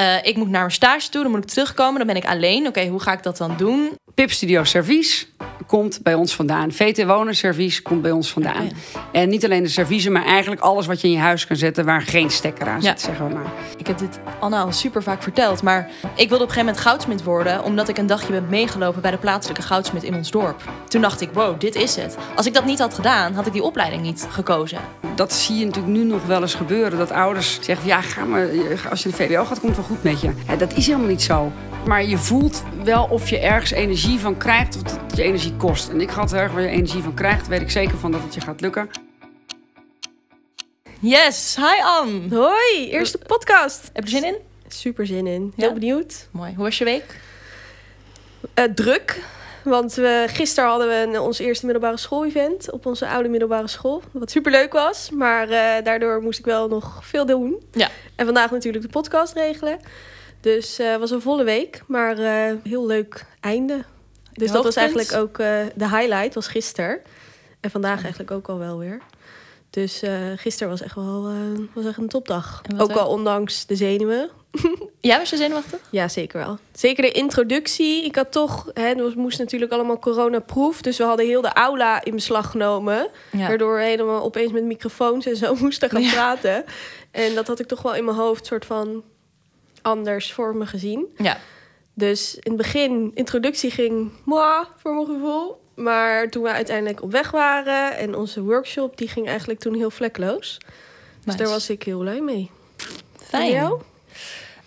Eh, ik moet naar mijn stage toe, dan moet ik terugkomen, dan ben ik alleen. Oké, hoe ga ik dat dan doen? Pip Studio Servies komt bij ons vandaan. VT Wonen Servies komt bij ons vandaan. Oké. En niet alleen de serviezen, maar eigenlijk alles wat je in je huis kan zetten waar geen stekker aan Ja. zit, zeggen we maar. Ik heb dit Anna al super vaak verteld, maar ik wilde op een gegeven moment goudsmid worden, omdat ik een dagje ben meegelopen bij de plaatselijke goudsmid in ons dorp. Toen dacht ik, wow, dit is het. Als ik dat niet had gedaan, had ik die opleiding niet gekozen. Dat zie je natuurlijk nu nog wel eens gebeuren. Dat ouders zeggen, ja, ga maar, als je de VWO gaat, komt het wel goed met je. Ja, dat is helemaal niet zo. Maar je voelt wel of je ergens energie van krijgt of dat het je energie kost. En ik had erg waar je energie van krijgt, weet ik zeker van dat het je gaat lukken. Yes, hi Ann. Hoi, eerste podcast. Heb je er zin in? Super zin in. Heel Ja? benieuwd. Mooi. Hoe was je week? Eh, druk. Want we, gisteren hadden we een, ons eerste middelbare school-event op onze oude middelbare school. Wat super leuk was. Maar eh, daardoor moest ik wel nog veel doen. Ja. En vandaag natuurlijk de podcast regelen. Dus eh, het was een volle week. Maar eh, heel leuk einde. Dus dat was eigenlijk ook eh, de highlight, was gisteren. En vandaag eigenlijk ook al wel weer. Dus gisteren was echt wel was echt een topdag. Ook al ondanks de zenuwen. Ja, was je zenuwachtig? Ja, zeker wel. Zeker de introductie. Ik had toch, hè, het moest natuurlijk allemaal coronaproof. Dus we hadden heel de aula in beslag genomen. Ja. Waardoor we helemaal opeens met microfoons en zo moesten gaan Ja. praten. En dat had ik toch wel in mijn hoofd soort van anders voor me gezien. Ja. Dus in het begin, introductie ging moi voor mijn gevoel. Maar toen we uiteindelijk op weg waren en onze workshop, die ging eigenlijk toen heel vlekloos. Dus Nice. daar was ik heel blij mee. Fijn. Jou?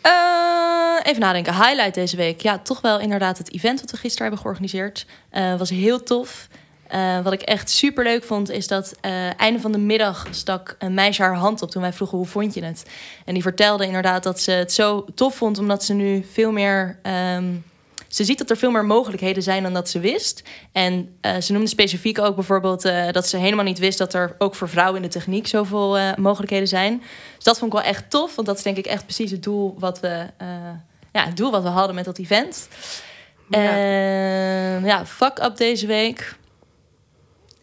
Eh, even nadenken. Highlight deze week. Ja, toch wel inderdaad het event wat we gisteren hebben georganiseerd. Eh, was heel tof. Eh, wat ik echt super leuk vond, is dat eh einde van de middag stak een meisje haar hand op toen wij vroegen hoe vond je het. En die vertelde inderdaad dat ze het zo tof vond, omdat ze nu veel meer. ehm, ze ziet dat er veel meer mogelijkheden zijn dan dat ze wist. En eh, ze noemde specifiek ook bijvoorbeeld dat ze helemaal niet wist dat er ook voor vrouwen in de techniek zoveel mogelijkheden zijn. Dus dat vond ik wel echt tof, want dat is denk ik echt precies het doel wat we, ja, het doel wat we hadden met dat event. Ja. En ja, fuck up deze week.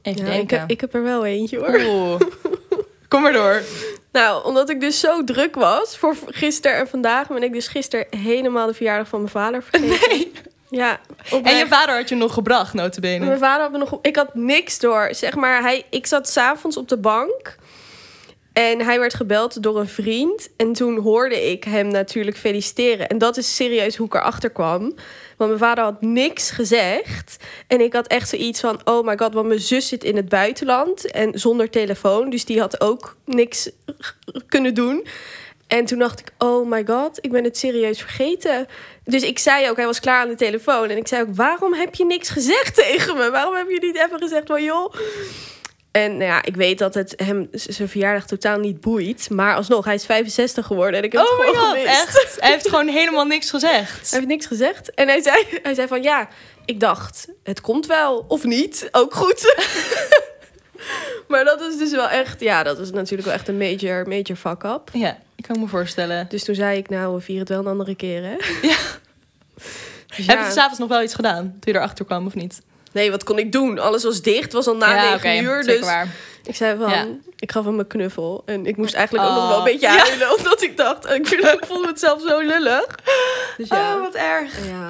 Even Ja, ik, denken. heb- ik heb er wel eentje hoor. Oeh. Kom maar door. Nou, omdat ik dus zo druk was voor gisteren en vandaag, ben ik dus gisteren helemaal de verjaardag van mijn vader vergeten. Nee. Ja, En je vader had je nog gebracht, notabene. Mijn vader had me nog... Ik had niks door. Zeg maar, hij, ik zat s'avonds op de bank. En hij werd gebeld door een vriend. En toen hoorde ik hem natuurlijk feliciteren. En dat is serieus hoe ik erachter kwam. Want mijn vader had niks gezegd. En ik had echt zoiets van... Oh my god, want mijn zus zit in het buitenland. En zonder telefoon. Dus die had ook niks kunnen doen. En toen dacht ik, oh my god, ik ben het serieus vergeten. Dus ik zei ook, hij was klaar aan de telefoon. En ik zei ook, waarom heb je niks gezegd tegen me? Waarom heb je niet even gezegd van, joh... En nou ja, ik weet dat het hem zijn verjaardag totaal niet boeit. Maar alsnog, hij is 65 geworden. En ik heb Oh het gewoon god, echt? Hij heeft gewoon helemaal niks gezegd. Hij heeft niks gezegd. En hij zei, hij zei van, ja, ik dacht, het komt wel. Of niet, ook goed. maar dat is dus wel echt... Ja, dat is natuurlijk wel echt een major, major fuck-up. Ja, ik kan me voorstellen. Dus toen zei ik, nou, we vieren het wel een andere keer, hè? Ja. Dus Heb ja. je s'avonds nog wel iets gedaan toen je erachter kwam of niet? Nee, wat kon ik doen? Alles was dicht, het was al na ja, 9 oké, uur. Dus waar. ik zei van, Ja. ik gaf hem een knuffel. En ik moest eigenlijk ook Oh. nog wel een beetje Ja. huilen. Omdat ik dacht, ik, vind, ik vond het zelf zo lullig. Dus ja. Oh, wat erg. ja.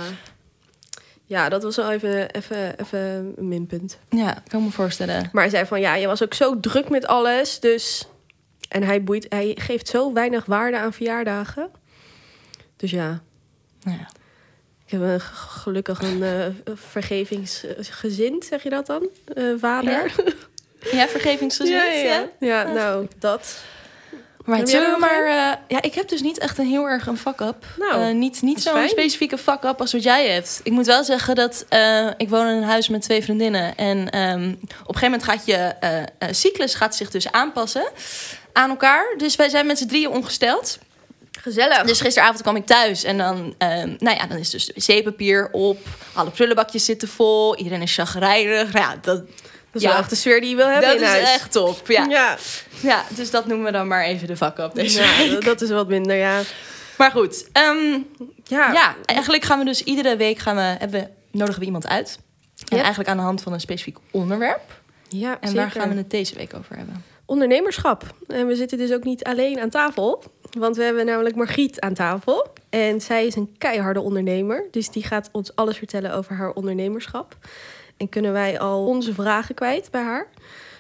Ja, dat was wel even, even, even een minpunt. Ja, ik kan me voorstellen. Maar hij zei van, ja, je was ook zo druk met alles. Dus... En hij, boeit, hij geeft zo weinig waarde aan verjaardagen. Dus ja, Nou ja. Ik heb een, gelukkig een eh vergevingsgezind, zeg je dat dan? Eh, vader. Ja, vergevingsgezind. Ja, Ja, ja, ja. nou, dat. Maar zullen we maar... eh, ja, ik heb dus niet echt een heel erg een fuck-up. Nou, niet niet zo'n specifieke fuck-up als wat jij hebt. Ik moet wel zeggen dat ik woon in een huis met twee vriendinnen. En ehm, op een gegeven moment gaat je cyclus gaat zich dus aanpassen aan elkaar. Dus wij zijn met z'n drieën ongesteld. Gezellig. Dus gisteravond kwam ik thuis en dan, ehm, nou ja, dan is dus de wc-papier op. Alle prullenbakjes zitten vol. Iedereen is chagrijnig. Nou Ja, dat, dat is ja. wel echt de sfeer die je wil hebben dat in is huis. echt top. Ja. Ja, ja, dus dat noemen we dan maar even de fuck-up deze Ja, week. dat- is wat minder, ja. Maar goed, ehm, Ja, ja, eigenlijk gaan we dus iedere week gaan we, hebben, nodigen we iemand uit. En eigenlijk aan de hand van een specifiek onderwerp. ja En zeker. waar gaan we het deze week over hebben? Ondernemerschap. En we zitten dus ook niet alleen aan tafel. Want we hebben namelijk Margriet aan tafel. En zij is een keiharde ondernemer. Dus die gaat ons alles vertellen over haar ondernemerschap. En kunnen wij al onze vragen kwijt bij haar.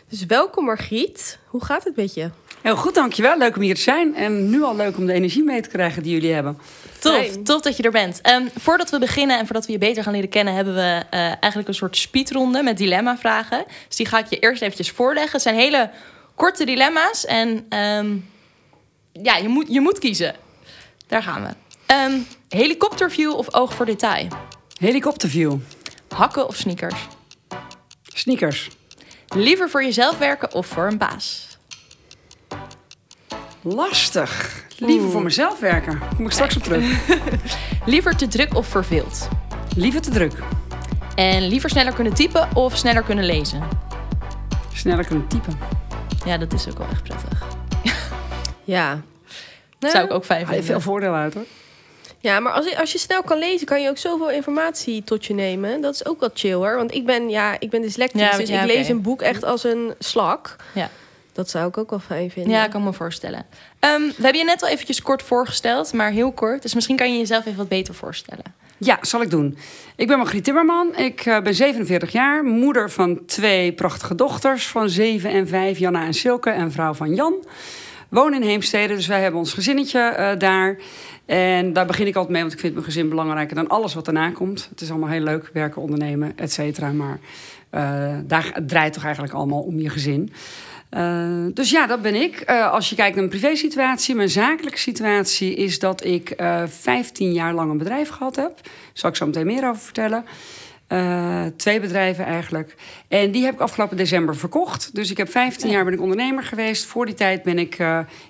Dus welkom Margriet. Hoe gaat het met je? Heel goed, dankjewel. Leuk om hier te zijn. En nu al leuk om de energie mee te krijgen die jullie hebben. Tof, Fijn. tof dat je er bent. Ehm, voordat we beginnen en voordat we je beter gaan leren kennen, hebben we eh, eigenlijk een soort speedronde met dilemma-vragen. Dus die ga ik je eerst eventjes voorleggen. Het zijn hele korte dilemma's en ehm, ja, je moet, je moet kiezen. Daar gaan we. Ehm, helikopterview of oog voor detail? Helikopterview. Hakken of sneakers? Sneakers. Liever voor jezelf werken of voor een baas? Lastig. Liever voor mezelf werken. Daar kom ik straks op terug. Liever te druk of verveeld? Liever te druk. En liever sneller kunnen typen of sneller kunnen lezen? Sneller kunnen typen. Ja, dat is ook wel echt prettig. Ja. Zou ik ook fijn vinden. veel voordelen uit hoor. Ja, maar als je, als je snel kan lezen, kan je ook zoveel informatie tot je nemen. Dat is ook wel chill hoor. Want ik ben, ja, ik ben dyslectisch, Ja, dus ja, ik lees een boek echt als een slak. Ja. Dat zou ik ook wel fijn vinden. Ja, ik kan me voorstellen. Ehm, we hebben je net al eventjes kort voorgesteld, maar heel kort. Dus misschien kan je jezelf even wat beter voorstellen. Ja, zal ik doen. Ik ben Margriet Timmerman. Ik eh, ben 47 jaar, moeder van twee prachtige dochters van 7 en 5, Janna en Silke, en vrouw van Jan. Woon in Heemstede, dus wij hebben ons gezinnetje eh, daar. En daar begin ik altijd mee, want ik vind mijn gezin belangrijker dan alles wat erna komt. Het is allemaal heel leuk, werken, ondernemen, et cetera. Maar eh, daar draait toch eigenlijk allemaal om je gezin. Eh, dus ja, dat ben ik. Eh, als je kijkt naar mijn privésituatie, mijn zakelijke situatie is dat ik eh 15 jaar lang een bedrijf gehad heb. Daar zal ik zo meteen meer over vertellen. Twee bedrijven eigenlijk. En die heb ik afgelopen december verkocht. Dus ik heb 15 jaar ben ik ondernemer geweest. Voor die tijd ben ik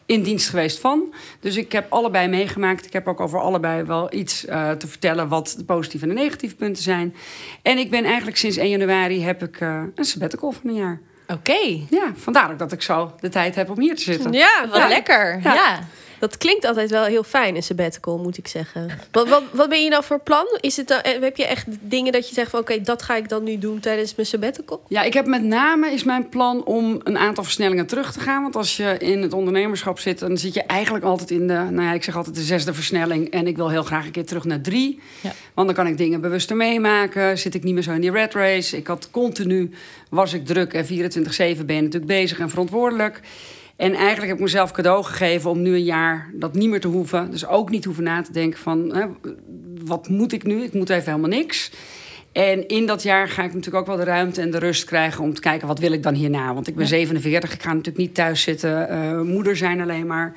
in dienst geweest van. Dus ik heb allebei meegemaakt. Ik heb ook over allebei wel iets te vertellen wat de positieve en de negatieve punten zijn. En ik ben eigenlijk sinds 1 januari heb ik een sabbatical van een jaar. Oké, Ja, vandaar ook dat ik zo de tijd heb om hier te zitten. Ja, wat ja. lekker. Ja. Dat klinkt altijd wel heel fijn, een sabbatical, moet ik zeggen. Wat, wat, wat ben je dan voor plan? Is het dan, eh, heb je echt dingen dat je zegt van... oké, dat ga ik dan nu doen tijdens mijn sabbatical? Ja, ik heb met name is mijn plan om een aantal versnellingen terug te gaan. Want als je in het ondernemerschap zit, dan zit je eigenlijk altijd in de, nou ja, ik zeg altijd de zesde versnelling. En ik wil heel graag een keer terug naar drie. Ja. Want dan kan ik dingen bewuster meemaken. Zit ik niet meer zo in die red race. Ik had continu, was ik druk en 24-7 ben je natuurlijk bezig en verantwoordelijk. En eigenlijk heb ik mezelf cadeau gegeven om nu een jaar dat niet meer te hoeven. Dus ook niet hoeven na te denken van, hè, wat moet ik nu? Ik moet even helemaal niks. En in dat jaar ga ik natuurlijk ook wel de ruimte en de rust krijgen om te kijken wat wil ik dan hierna. Want ik ben 47, ik ga natuurlijk niet thuis zitten, eh, moeder zijn alleen maar.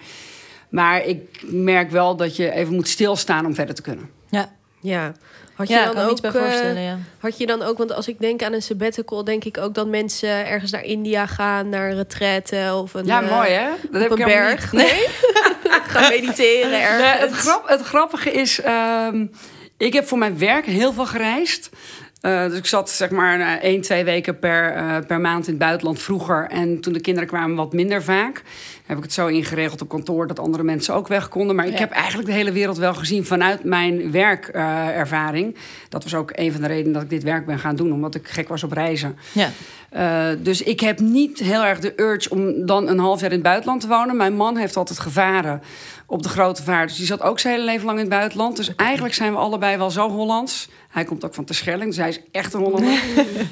Maar ik merk wel dat je even moet stilstaan om verder te kunnen. Ja, Ja. Had je ja dan ook, eh, voorstellen, ja. Had je dan ook, want als ik denk aan een sabbatical, denk ik ook dat mensen ergens naar India gaan, naar een retraite of een, Ja, eh, mooi hè? Dat op een helemaal berg. Nee? gaan mediteren Nee, ergens. het, grap, het grappige is, ehm, ik heb voor mijn werk heel veel gereisd. Eh, dus ik zat zeg maar eh, één, twee weken per, eh, per maand in het buitenland vroeger. En toen de kinderen kwamen wat minder vaak. Heb ik het zo ingeregeld op kantoor dat andere mensen ook weg konden. Maar ik heb eigenlijk de hele wereld wel gezien vanuit mijn werkervaring. dat was ook een van de redenen dat ik dit werk ben gaan doen. Omdat ik gek was op reizen. ja. Dus ik heb niet heel erg de urge om dan een half jaar in het buitenland te wonen. Mijn man heeft altijd gevaren op de grote vaart. Dus die zat ook zijn hele leven lang in het buitenland. Dus eigenlijk zijn we allebei wel zo Hollands. Hij komt ook van Terschelling, dus hij is echt een Hollander.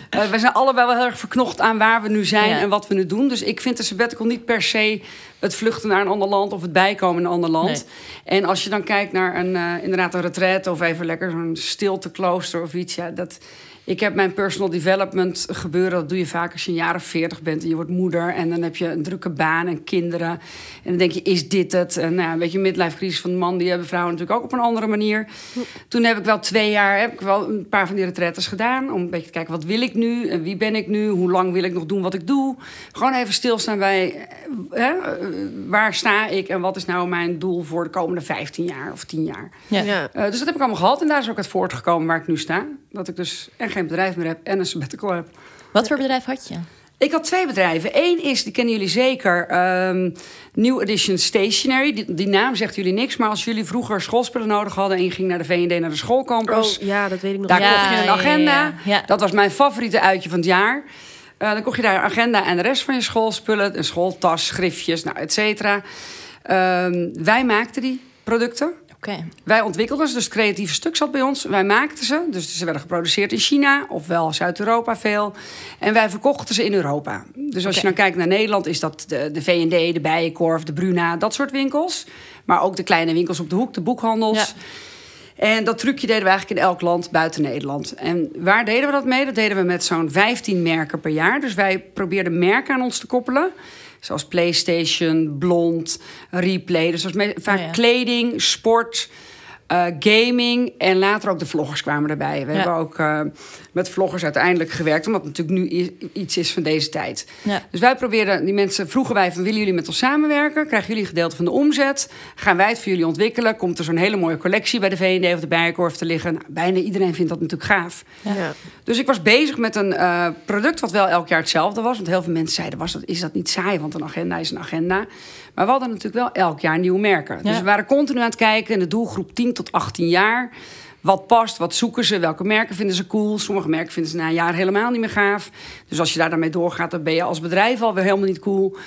Eh, we zijn allebei wel heel erg verknocht aan waar we nu zijn Ja. en wat we nu doen. Dus ik vind de sabbatical niet per se het vluchten naar een ander land of het bijkomen in een ander land. En als je dan kijkt naar een, eh, inderdaad een retraite of even lekker zo'n stilte klooster of iets. Ja, dat, ik heb mijn personal development gebeuren. Dat doe je vaak als je een jaar of veertig bent en je wordt moeder. En dan heb je een drukke baan en kinderen. En dan denk je, is dit het? En nou, ja, weet je, midlife crisis van de man, die hebben vrouwen natuurlijk ook op een andere manier. Toen heb ik wel twee jaar, heb ik wel een paar van die retretes gedaan. Om een beetje te kijken, wat wil ik nu? En wie ben ik nu? Hoe lang wil ik nog doen wat ik doe? Gewoon even stilstaan bij, hè, waar sta ik? En wat is nou mijn doel voor de komende 15 jaar of 10 jaar? Ja. Ja. Eh, dus dat heb ik allemaal gehad. En daar is ook het voortgekomen waar ik nu sta. Dat ik dus en geen bedrijf meer heb en een sabbatical heb. Wat voor bedrijf had je? Ik had twee bedrijven. Eén is, die kennen jullie zeker, ehm, New Edition Stationery. Die, die naam zegt jullie niks. Maar als jullie vroeger schoolspullen nodig hadden... en je ging naar de V&D naar de schoolcampus... Oh, ja, dat weet ik nog. Daar Ja, kocht je een ja, agenda. ja, ja. Dat was mijn favoriete uitje van het jaar. Eh, dan kocht je daar een agenda en de rest van je schoolspullen. Een schooltas, schriftjes, nou, et cetera. Ehm, wij maakten die producten. Wij ontwikkelden ze, dus het creatieve stuk zat bij ons. Wij maakten ze, dus ze werden geproduceerd in China, ofwel Zuid-Europa veel. En wij verkochten ze in Europa. Dus als je dan kijkt naar Nederland, is dat de, de V&D, de Bijenkorf, de Bruna, dat soort winkels. Maar ook de kleine winkels op de hoek, de boekhandels. Ja. En dat trucje deden we eigenlijk in elk land buiten Nederland. En waar deden we dat mee? Dat deden we met zo'n 15 merken per jaar. Dus wij probeerden merken aan ons te koppelen. Zoals PlayStation, Blond, Replay. Dus dat vaak Oh ja. kleding, sport, eh, gaming. En later ook de vloggers kwamen erbij. We Ja. hebben ook eh, met vloggers uiteindelijk gewerkt. Omdat het natuurlijk nu iets is van deze tijd. Ja. Dus wij probeerden, die mensen vroegen wij van willen jullie met ons samenwerken? Krijgen jullie een gedeelte van de omzet? Gaan wij het voor jullie ontwikkelen? Komt er zo'n hele mooie collectie bij de V&D of de Bijenkorf te liggen? Nou, bijna iedereen vindt dat natuurlijk gaaf. Ja. Ja. Dus ik was bezig met een eh, product wat wel elk jaar hetzelfde was. Want heel veel mensen zeiden, was dat, is dat niet saai? Want een agenda is een agenda. Maar we hadden natuurlijk wel elk jaar nieuwe merken. Ja. Dus we waren continu aan het kijken in de doelgroep 10 tot 18 jaar. Wat past, wat zoeken ze, welke merken vinden ze cool. Sommige merken vinden ze na een jaar helemaal niet meer gaaf. Dus als je daar dan doorgaat, dan ben je als bedrijf alweer helemaal niet cool.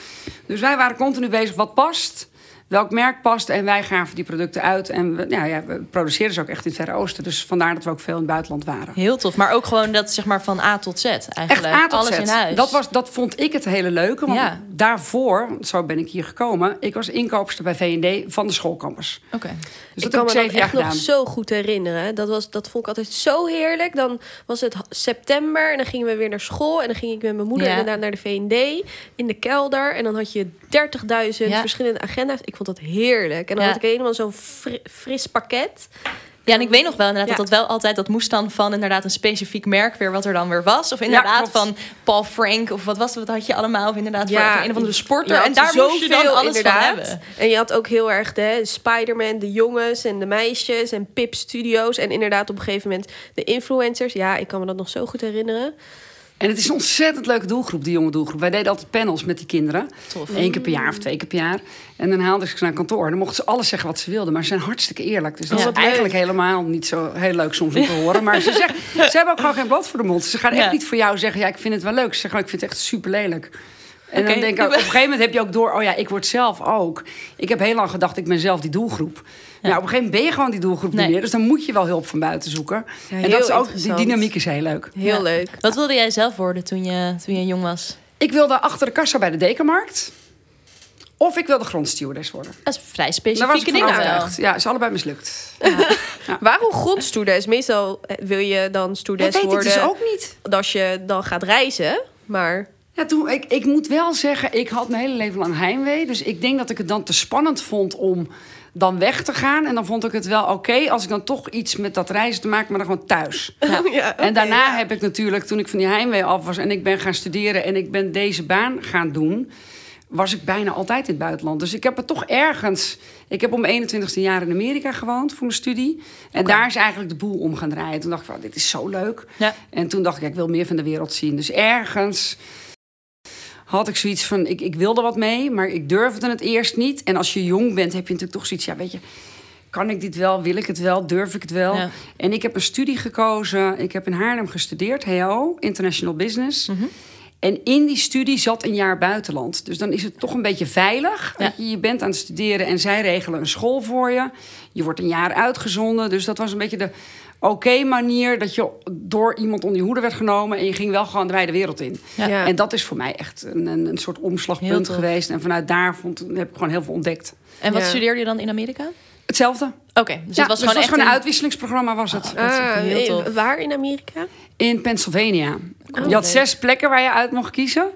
Dus wij waren continu bezig, wat past, welk merk past. En wij gaven die producten uit. En we, ja, ja, we produceerden ze ook echt in het Verre Oosten. Dus vandaar dat we ook veel in het buitenland waren. Heel tof. Maar ook gewoon dat zeg maar van A tot Z eigenlijk. Echt A tot Alles Z. in huis. Dat, was, dat vond ik het hele leuke. Want Ja. daarvoor, zo ben ik hier gekomen... ik was inkoopster bij V&D van de schoolcampus. Oké. Dus ik dat kan me dat nog zo goed herinneren. Dat, was, dat vond ik altijd zo heerlijk. Dan was het september en dan gingen we weer naar school. En dan ging ik met mijn moeder Ja. inderdaad naar de V&D in de kelder. En dan had je 30.000 Ja. verschillende agenda's. Ik vond dat heerlijk. En dan Ja. had ik helemaal zo'n fri- fris pakket. Ja, en ik weet nog wel inderdaad Ja. dat dat wel altijd... dat moest dan van inderdaad een specifiek merk weer wat er dan weer was. Of inderdaad van Paul Frank of wat was het? Wat had je allemaal? Of inderdaad Ja, voor een of andere sporter. En daar moest je dan alles van hebben. En je had ook heel erg de Spider-Man, de jongens en de meisjes en Pip Studios. En inderdaad op een gegeven moment de influencers. Ja, ik kan me dat nog zo goed herinneren. En het is een ontzettend leuke doelgroep, die jonge doelgroep. Wij deden altijd panels met die kinderen. Tof. Eén keer per jaar of twee keer per jaar. En dan haalden ze ze naar kantoor. Dan mochten ze alles zeggen wat ze wilden. Maar ze zijn hartstikke eerlijk. Dus dat Ja. is eigenlijk leuk. helemaal niet zo heel leuk soms om te horen. Maar ze, zeggen, ze hebben ook gewoon geen blad voor de mond. Ze gaan echt niet voor jou zeggen... ja, ik vind het wel leuk. Ze zeggen, oh, ik vind het echt super lelijk. En dan denk ik, op een gegeven moment heb je ook door... oh ja, ik word zelf ook. Ik heb heel lang gedacht, ik ben zelf die doelgroep. Nou, op een gegeven moment ben je gewoon die doelgroep Nee. niet meer. Dus dan moet je wel hulp van buiten zoeken. Ja, en dat is ook, die dynamiek is heel leuk. Heel Ja. leuk. Wat wilde jij zelf worden toen je, toen je jong was? Ik wilde achter de kassa bij de dekenmarkt. Of ik wilde grondstewardess worden. Dat is vrij Daar was ik specifieke dingen wel. Ja, is allebei mislukt. Waarom grondstewardess? Meestal eh, wil je dan Dat stewardess weet ik worden dus ook niet. als je dan gaat reizen. Maar Ja, toen, ik, ik moet wel zeggen, ik had mijn hele leven lang heimwee. Dus ik denk dat ik het dan te spannend vond om dan weg te gaan. En dan vond ik het wel oké als ik dan toch iets met dat reizen te maken, maar dan gewoon thuis. ja, en daarna ja. heb ik natuurlijk, toen ik van die heimwee af was en ik ben gaan studeren en ik ben deze baan gaan doen, was ik bijna altijd in het buitenland. Dus ik heb het toch ergens. Ik heb om mijn 21ste jaar in Amerika gewoond voor mijn studie. En daar is eigenlijk de boel om gaan draaien. Toen dacht ik van, dit is zo leuk. Ja. En toen dacht ik, ik wil meer van de wereld zien. Dus ergens had ik zoiets van, ik, ik wilde wat mee, maar ik durfde het eerst niet. En als je jong bent, heb je natuurlijk toch zoiets, ja, weet je, kan ik dit wel, wil ik het wel, durf ik het wel? Ja. En ik heb een studie gekozen. Ik heb in Haarlem gestudeerd, HO, International Business. Mhm. En in die studie zat een jaar buitenland. Dus dan is het toch een beetje veilig. Ja. Je, je bent aan het studeren en zij regelen een school voor je. Je wordt een jaar uitgezonden. Dus dat was een beetje de oké manier dat je door iemand onder je hoede werd genomen. En je ging wel gewoon de wijde wereld in. Ja. Ja. En dat is voor mij echt een, een, een soort omslagpunt geweest. En vanuit daar vond, heb ik gewoon heel veel ontdekt. En wat Ja. studeerde je dan in Amerika? Hetzelfde. Oké, dus ja, het was dus gewoon echt een een- uitwisselingsprogramma was het. dat is echt Ah, heel tof. waar in Amerika? In Pennsylvania. Oh, je had zes plekken waar je uit mocht kiezen.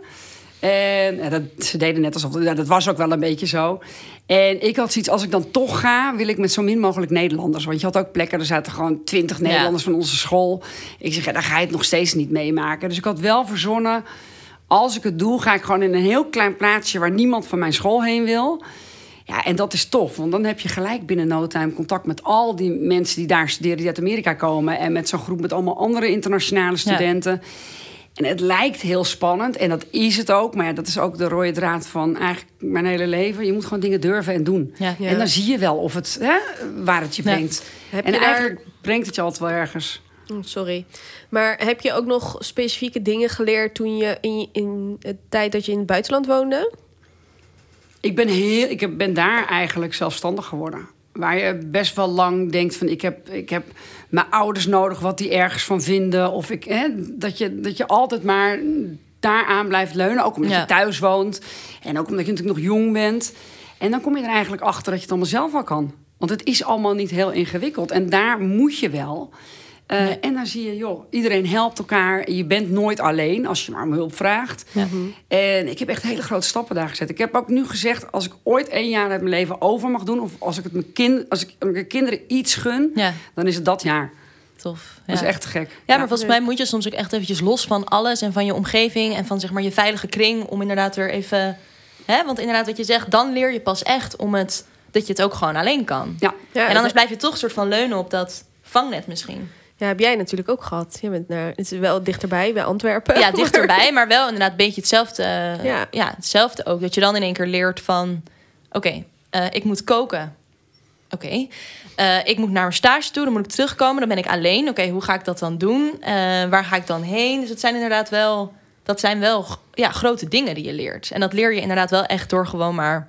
En dat, ze deden net alsof... Ja, dat was ook wel een beetje zo. En ik had zoiets, als ik dan toch ga... wil ik met zo min mogelijk Nederlanders. Want je had ook plekken, er zaten gewoon twintig Nederlanders van onze school. Ik zeg, ja, daar ga je het nog steeds niet meemaken. Dus ik had wel verzonnen... als ik het doe, ga ik gewoon in een heel klein plaatsje... waar niemand van mijn school heen wil... Ja, en dat is tof, want dan heb je gelijk binnen no time contact met al die mensen die daar studeren, die uit Amerika komen. En met zo'n groep met allemaal andere internationale studenten. En het lijkt heel spannend, en dat is het ook. Maar ja, dat is ook de rode draad van eigenlijk mijn hele leven. Je moet gewoon dingen durven en doen. Ja. En dan zie je wel of het, hè, waar het je brengt. Heb en je daar- eigenlijk brengt het je altijd wel ergens. Oh, sorry. Maar heb je ook nog specifieke dingen geleerd toen je in, je- in de tijd dat je in het buitenland woonde? Ik ben, heel, ik ben daar eigenlijk zelfstandig geworden. Waar je best wel lang denkt van ik heb, ik heb mijn ouders nodig, wat die ergens van vinden. Of ik, hè, dat, je, dat je altijd maar daaraan blijft leunen. Ook omdat Ja. je thuis woont. En ook omdat je natuurlijk nog jong bent. En dan kom je er eigenlijk achter dat je het allemaal zelf wel kan. Want het is allemaal niet heel ingewikkeld. En daar moet je wel. Eh, Nee. En dan zie je, joh, iedereen helpt elkaar. Je bent nooit alleen als je maar om hulp vraagt. Ja. En ik heb echt hele grote stappen daar gezet. Ik heb ook nu gezegd, als ik ooit één jaar uit mijn leven over mag doen... of als ik, het mijn, kind, als ik mijn kinderen iets gun, Ja, dan is het dat jaar. tof. Dat is echt gek. Ja, maar volgens mij moet je soms ook echt eventjes los van alles en van je omgeving en van zeg maar je veilige kring om inderdaad weer even, hè, want inderdaad wat je zegt, dan leer je pas echt om het dat je het ook gewoon alleen kan. Ja, Ja, en anders blijf je toch soort van leunen op dat vangnet misschien. Ja, heb jij natuurlijk ook gehad. Je bent naar, het is wel dichterbij, bij Antwerpen. Ja, dichterbij, maar wel inderdaad een beetje hetzelfde. Ja. Ja. hetzelfde ook. Dat je dan in één keer leert van, oké, eh, ik moet koken. Oké, Eh, ik moet naar mijn stage toe, dan moet ik terugkomen, dan ben ik alleen. Oké, hoe ga ik dat dan doen? Eh, waar ga ik dan heen? Dus het zijn inderdaad wel, dat zijn wel ja, grote dingen die je leert. En dat leer je inderdaad wel echt door gewoon maar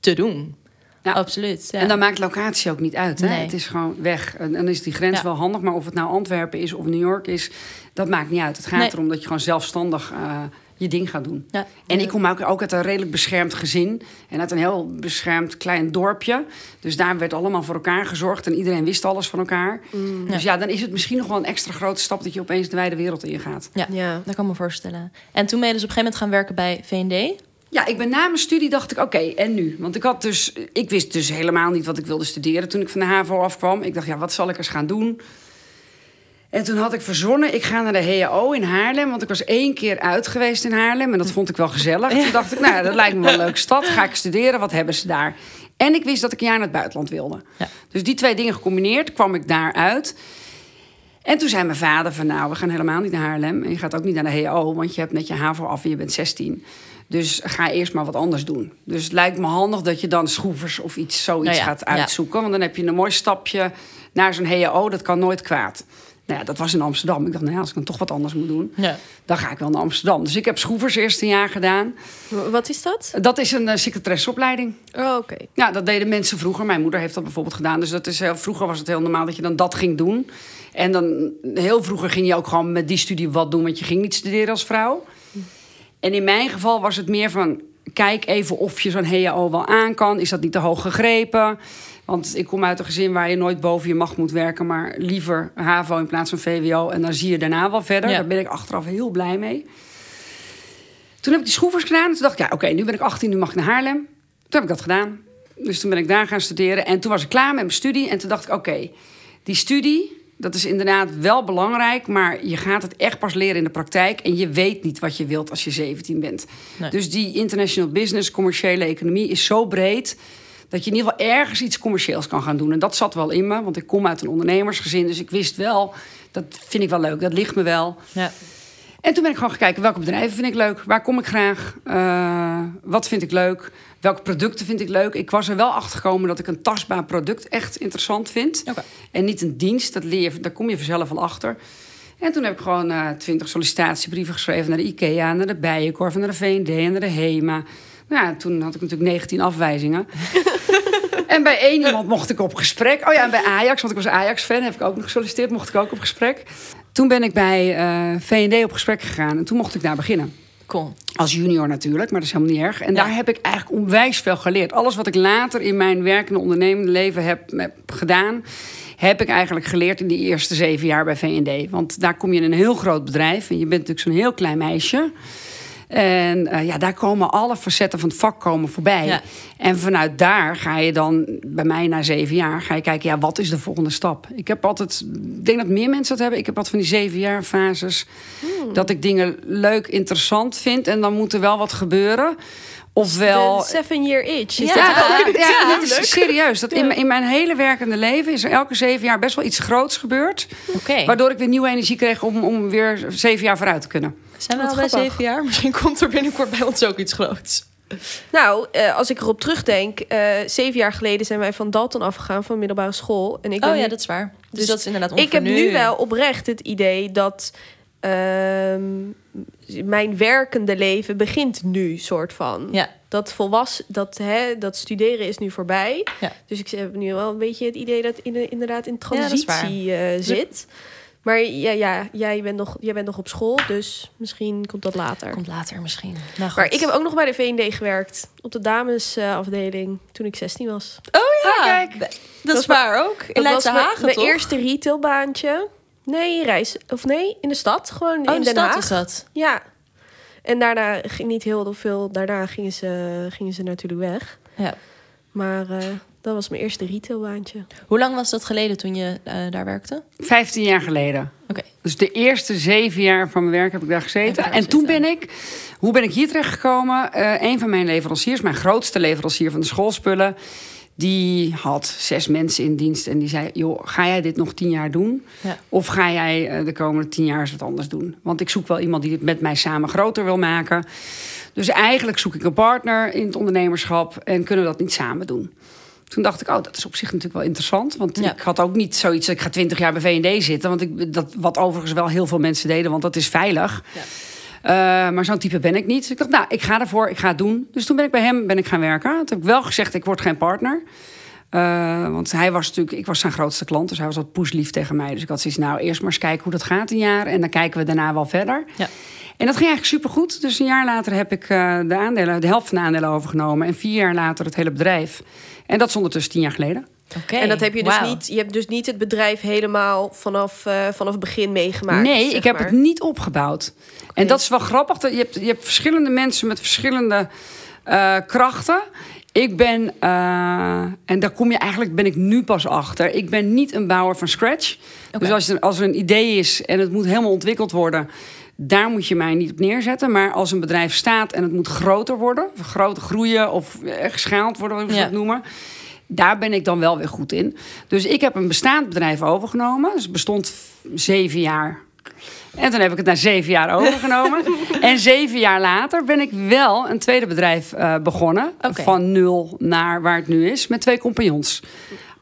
te doen. Ja. Absoluut. Ja. En dan maakt locatie ook niet uit. Hè? Nee. Het is gewoon weg. En dan is die grens Ja. wel handig. Maar of het nou Antwerpen is of New York is, dat maakt niet uit. Het gaat Nee. erom dat je gewoon zelfstandig eh, je ding gaat doen. ja. En ik kom ook, ook uit een redelijk beschermd gezin. En uit een heel beschermd klein dorpje. Dus daar werd allemaal voor elkaar gezorgd. En iedereen wist alles van elkaar. Dus ja, dan is het misschien nog wel een extra grote stap... dat je opeens de wijde wereld ingaat. Ja, Ja. dat kan ik me voorstellen. En toen ben je dus op een gegeven moment gaan werken bij V&D. Ja, ik ben na mijn studie dacht ik, oké, en nu? Want ik had dus, ik wist dus helemaal niet wat ik wilde studeren toen ik van de HAVO afkwam. Ik dacht, ja, wat zal ik eens gaan doen? En toen had ik verzonnen, ik ga naar de HAO in Haarlem. Want ik was één keer uit geweest in Haarlem. En dat vond ik wel gezellig. Toen dacht ik, nou, dat lijkt me wel een leuke stad. Ga ik studeren, wat hebben ze daar? En ik wist dat ik een jaar naar het buitenland wilde. Ja. Dus die twee dingen gecombineerd, kwam ik daar uit. En toen zei mijn vader van, nou, we gaan helemaal niet naar Haarlem. En je gaat ook niet naar de HAO, want je hebt net je HAVO af en je bent 16. Dus ga eerst maar wat anders doen. Dus het lijkt me handig dat je dan schroevers of iets, zoiets Nou ja, gaat ja. uitzoeken. Want dan heb je een mooi stapje naar zo'n HAO. Dat kan nooit kwaad. Nou ja, dat was in Amsterdam. Ik dacht, nou ja, als ik dan toch wat anders moet doen... Ja. dan ga ik wel naar Amsterdam. Dus ik heb schroevers eerste jaar gedaan. Wat is dat? Dat is een uh, secretaresseopleiding. Oh, oké. Ja, dat deden mensen vroeger. Mijn moeder heeft dat bijvoorbeeld gedaan. Dus dat is, heel, vroeger was het heel normaal dat je dan dat ging doen. En dan heel vroeger ging je ook gewoon met die studie wat doen. Want je ging niet studeren als vrouw. En in mijn geval was het meer van... kijk even of je zo'n HAO wel aan kan. Is dat niet te hoog gegrepen? Want ik kom uit een gezin waar je nooit boven je macht moet werken... maar liever HAVO in plaats van VWO. En dan zie je daarna wel verder. Ja. Daar ben ik achteraf heel blij mee. Toen heb ik die schroevers gedaan. En toen dacht ik, ja, oké, nu ben ik 18, nu mag ik naar Haarlem. Toen heb ik dat gedaan. Dus toen ben ik daar gaan studeren. En toen was ik klaar met mijn studie. En toen dacht ik, oké, die studie, dat is inderdaad wel belangrijk. Maar je gaat het echt pas leren in de praktijk. En je weet niet wat je wilt als je 17 bent. Nee. Dus die international business, commerciële economie is zo breed... dat je in ieder geval ergens iets commercieels kan gaan doen. En dat zat wel in me, want ik kom uit een ondernemersgezin. Dus ik wist wel, dat vind ik wel leuk, dat ligt me wel. Ja. En toen ben ik gewoon gaan kijken welke bedrijven vind ik leuk, waar kom ik graag, Eh, wat vind ik leuk, welke producten vind ik leuk. Ik was er wel achter gekomen dat ik een tastbaar product echt interessant vind. En niet een dienst, dat leer je, daar kom je vanzelf wel achter. En toen heb ik gewoon eh, twintig sollicitatiebrieven geschreven naar de IKEA, naar de Bijenkorf, naar de V&D en naar de HEMA. Nou ja, toen had ik natuurlijk 19 afwijzingen. en bij één iemand mocht ik op gesprek. Oh ja, en bij Ajax, want ik was Ajax-fan, heb ik ook nog gesolliciteerd, mocht ik ook op gesprek. Toen ben ik bij eh V&D op gesprek gegaan en toen mocht ik daar beginnen. Cool. Als junior natuurlijk, maar dat is helemaal niet erg. En Ja. daar heb ik eigenlijk onwijs veel geleerd. Alles wat ik later in mijn werkende ondernemende leven heb, heb gedaan... heb ik eigenlijk geleerd in die eerste zeven jaar bij V&D. Want daar kom je in een heel groot bedrijf... en je bent natuurlijk zo'n heel klein meisje... En eh, ja, daar komen alle facetten van het vak komen voorbij. Ja. En vanuit daar ga je dan, bij mij na zeven jaar, ga je kijken, ja, wat is de volgende stap? Ik heb altijd, ik denk dat meer mensen dat hebben. Ik heb wat van die zeven jaar fases. Dat ik dingen leuk, interessant vind. En dan moet er wel wat gebeuren. Ofwel. De seven year itch. Is Ja. dat Ja, is serieus. Dat in, in mijn hele werkende leven is er elke zeven jaar best wel iets groots gebeurd. Oké. Waardoor ik weer nieuwe energie kreeg om, om weer zeven jaar vooruit te kunnen. Zijn we al bij zeven jaar? Misschien komt er binnenkort bij ons ook iets groots. Nou, eh, als ik erop terugdenk, eh, zeven jaar geleden zijn wij van Dalton afgegaan van middelbare school. En ik Oh ja, nu- dat is waar. Dus, Dus dat is inderdaad ik heb nu wel oprecht het idee dat ehm, mijn werkende leven begint nu, soort van. Ja, Dat volwassen, dat, hè, dat studeren is nu voorbij. Ja. Dus ik heb nu wel een beetje het idee dat in, inderdaad in Ja, transitie eh, zit. Maar ja, ja jij, bent nog, jij bent nog op school, dus misschien komt dat later. komt later misschien. Nou. Maar ik heb ook nog bij de V&D gewerkt. Op de damesafdeling toen ik 16 was. Oh ja, kijk. dat, dat is waar ook. In Dat Leidse was mijn- Hagen, mijn toch? eerste retailbaantje. Nee, reis. Of nee, in de stad. Gewoon Oh, in de Den stad Haag. is dat. Ja. En daarna ging niet heel veel. Daarna gingen ze, gingen ze natuurlijk weg. Ja. Maar eh, dat was mijn eerste retailbaantje. Hoe lang was dat geleden toen je eh, daar werkte? 15 jaar geleden. Oké. Dus de eerste zeven jaar van mijn werk heb ik daar gezeten. En toen ben ik, hoe ben ik hier terecht gekomen? Eh een van mijn leveranciers, mijn grootste leverancier van de schoolspullen, die had zes mensen in dienst. En die zei: Joh, ga jij dit nog tien jaar doen? Ja. Of ga jij eh, de komende tien jaar eens wat anders doen? Want ik zoek wel iemand die dit met mij samen groter wil maken. Dus eigenlijk zoek ik een partner in het ondernemerschap en kunnen we dat niet samen doen. Toen dacht ik, oh, dat is op zich natuurlijk wel interessant. Want Ja. ik had ook niet zoiets, ik ga twintig jaar bij V&D zitten. Want ik, dat, wat overigens wel heel veel mensen deden, want dat is veilig. Ja. Eh, maar zo'n type ben ik niet. Dus ik dacht, nou, ik ga ervoor, ik ga het doen. Dus toen ben ik bij hem ben ik gaan werken. Toen heb ik wel gezegd, ik word geen partner. Eh, want hij was natuurlijk, ik was zijn grootste klant. Dus hij was wat poeslief tegen mij. Dus ik had zoiets, nou, eerst maar eens kijken hoe dat gaat een jaar. En dan kijken we daarna wel verder. Ja. En dat ging eigenlijk supergoed. Dus een jaar later heb ik eh, de, aandelen, de helft van de aandelen overgenomen. En vier jaar later het hele bedrijf. En dat is ondertussen tien jaar geleden. En dat heb je dus niet. Je hebt dus niet het bedrijf helemaal vanaf, eh, vanaf het begin meegemaakt. nee, ik heb maar. het niet opgebouwd. En dat is wel grappig. dat Je hebt, je hebt verschillende mensen met verschillende eh, krachten. Ik ben, eh, en daar kom je eigenlijk, ben ik nu pas achter. Ik ben niet een bouwer van scratch. Dus als er, als er een idee is en het moet helemaal ontwikkeld worden, daar moet je mij niet op neerzetten. Maar als een bedrijf staat en het moet groter worden, groter groeien of geschaald worden, hoe ze Ja. dat noemen. Daar ben ik dan wel weer goed in. Dus ik heb een bestaand bedrijf overgenomen. Dus het bestond zeven jaar. En toen heb ik het na zeven jaar overgenomen. en zeven jaar later ben ik wel een tweede bedrijf eh, begonnen. Van nul naar waar het nu is. Met twee compagnons.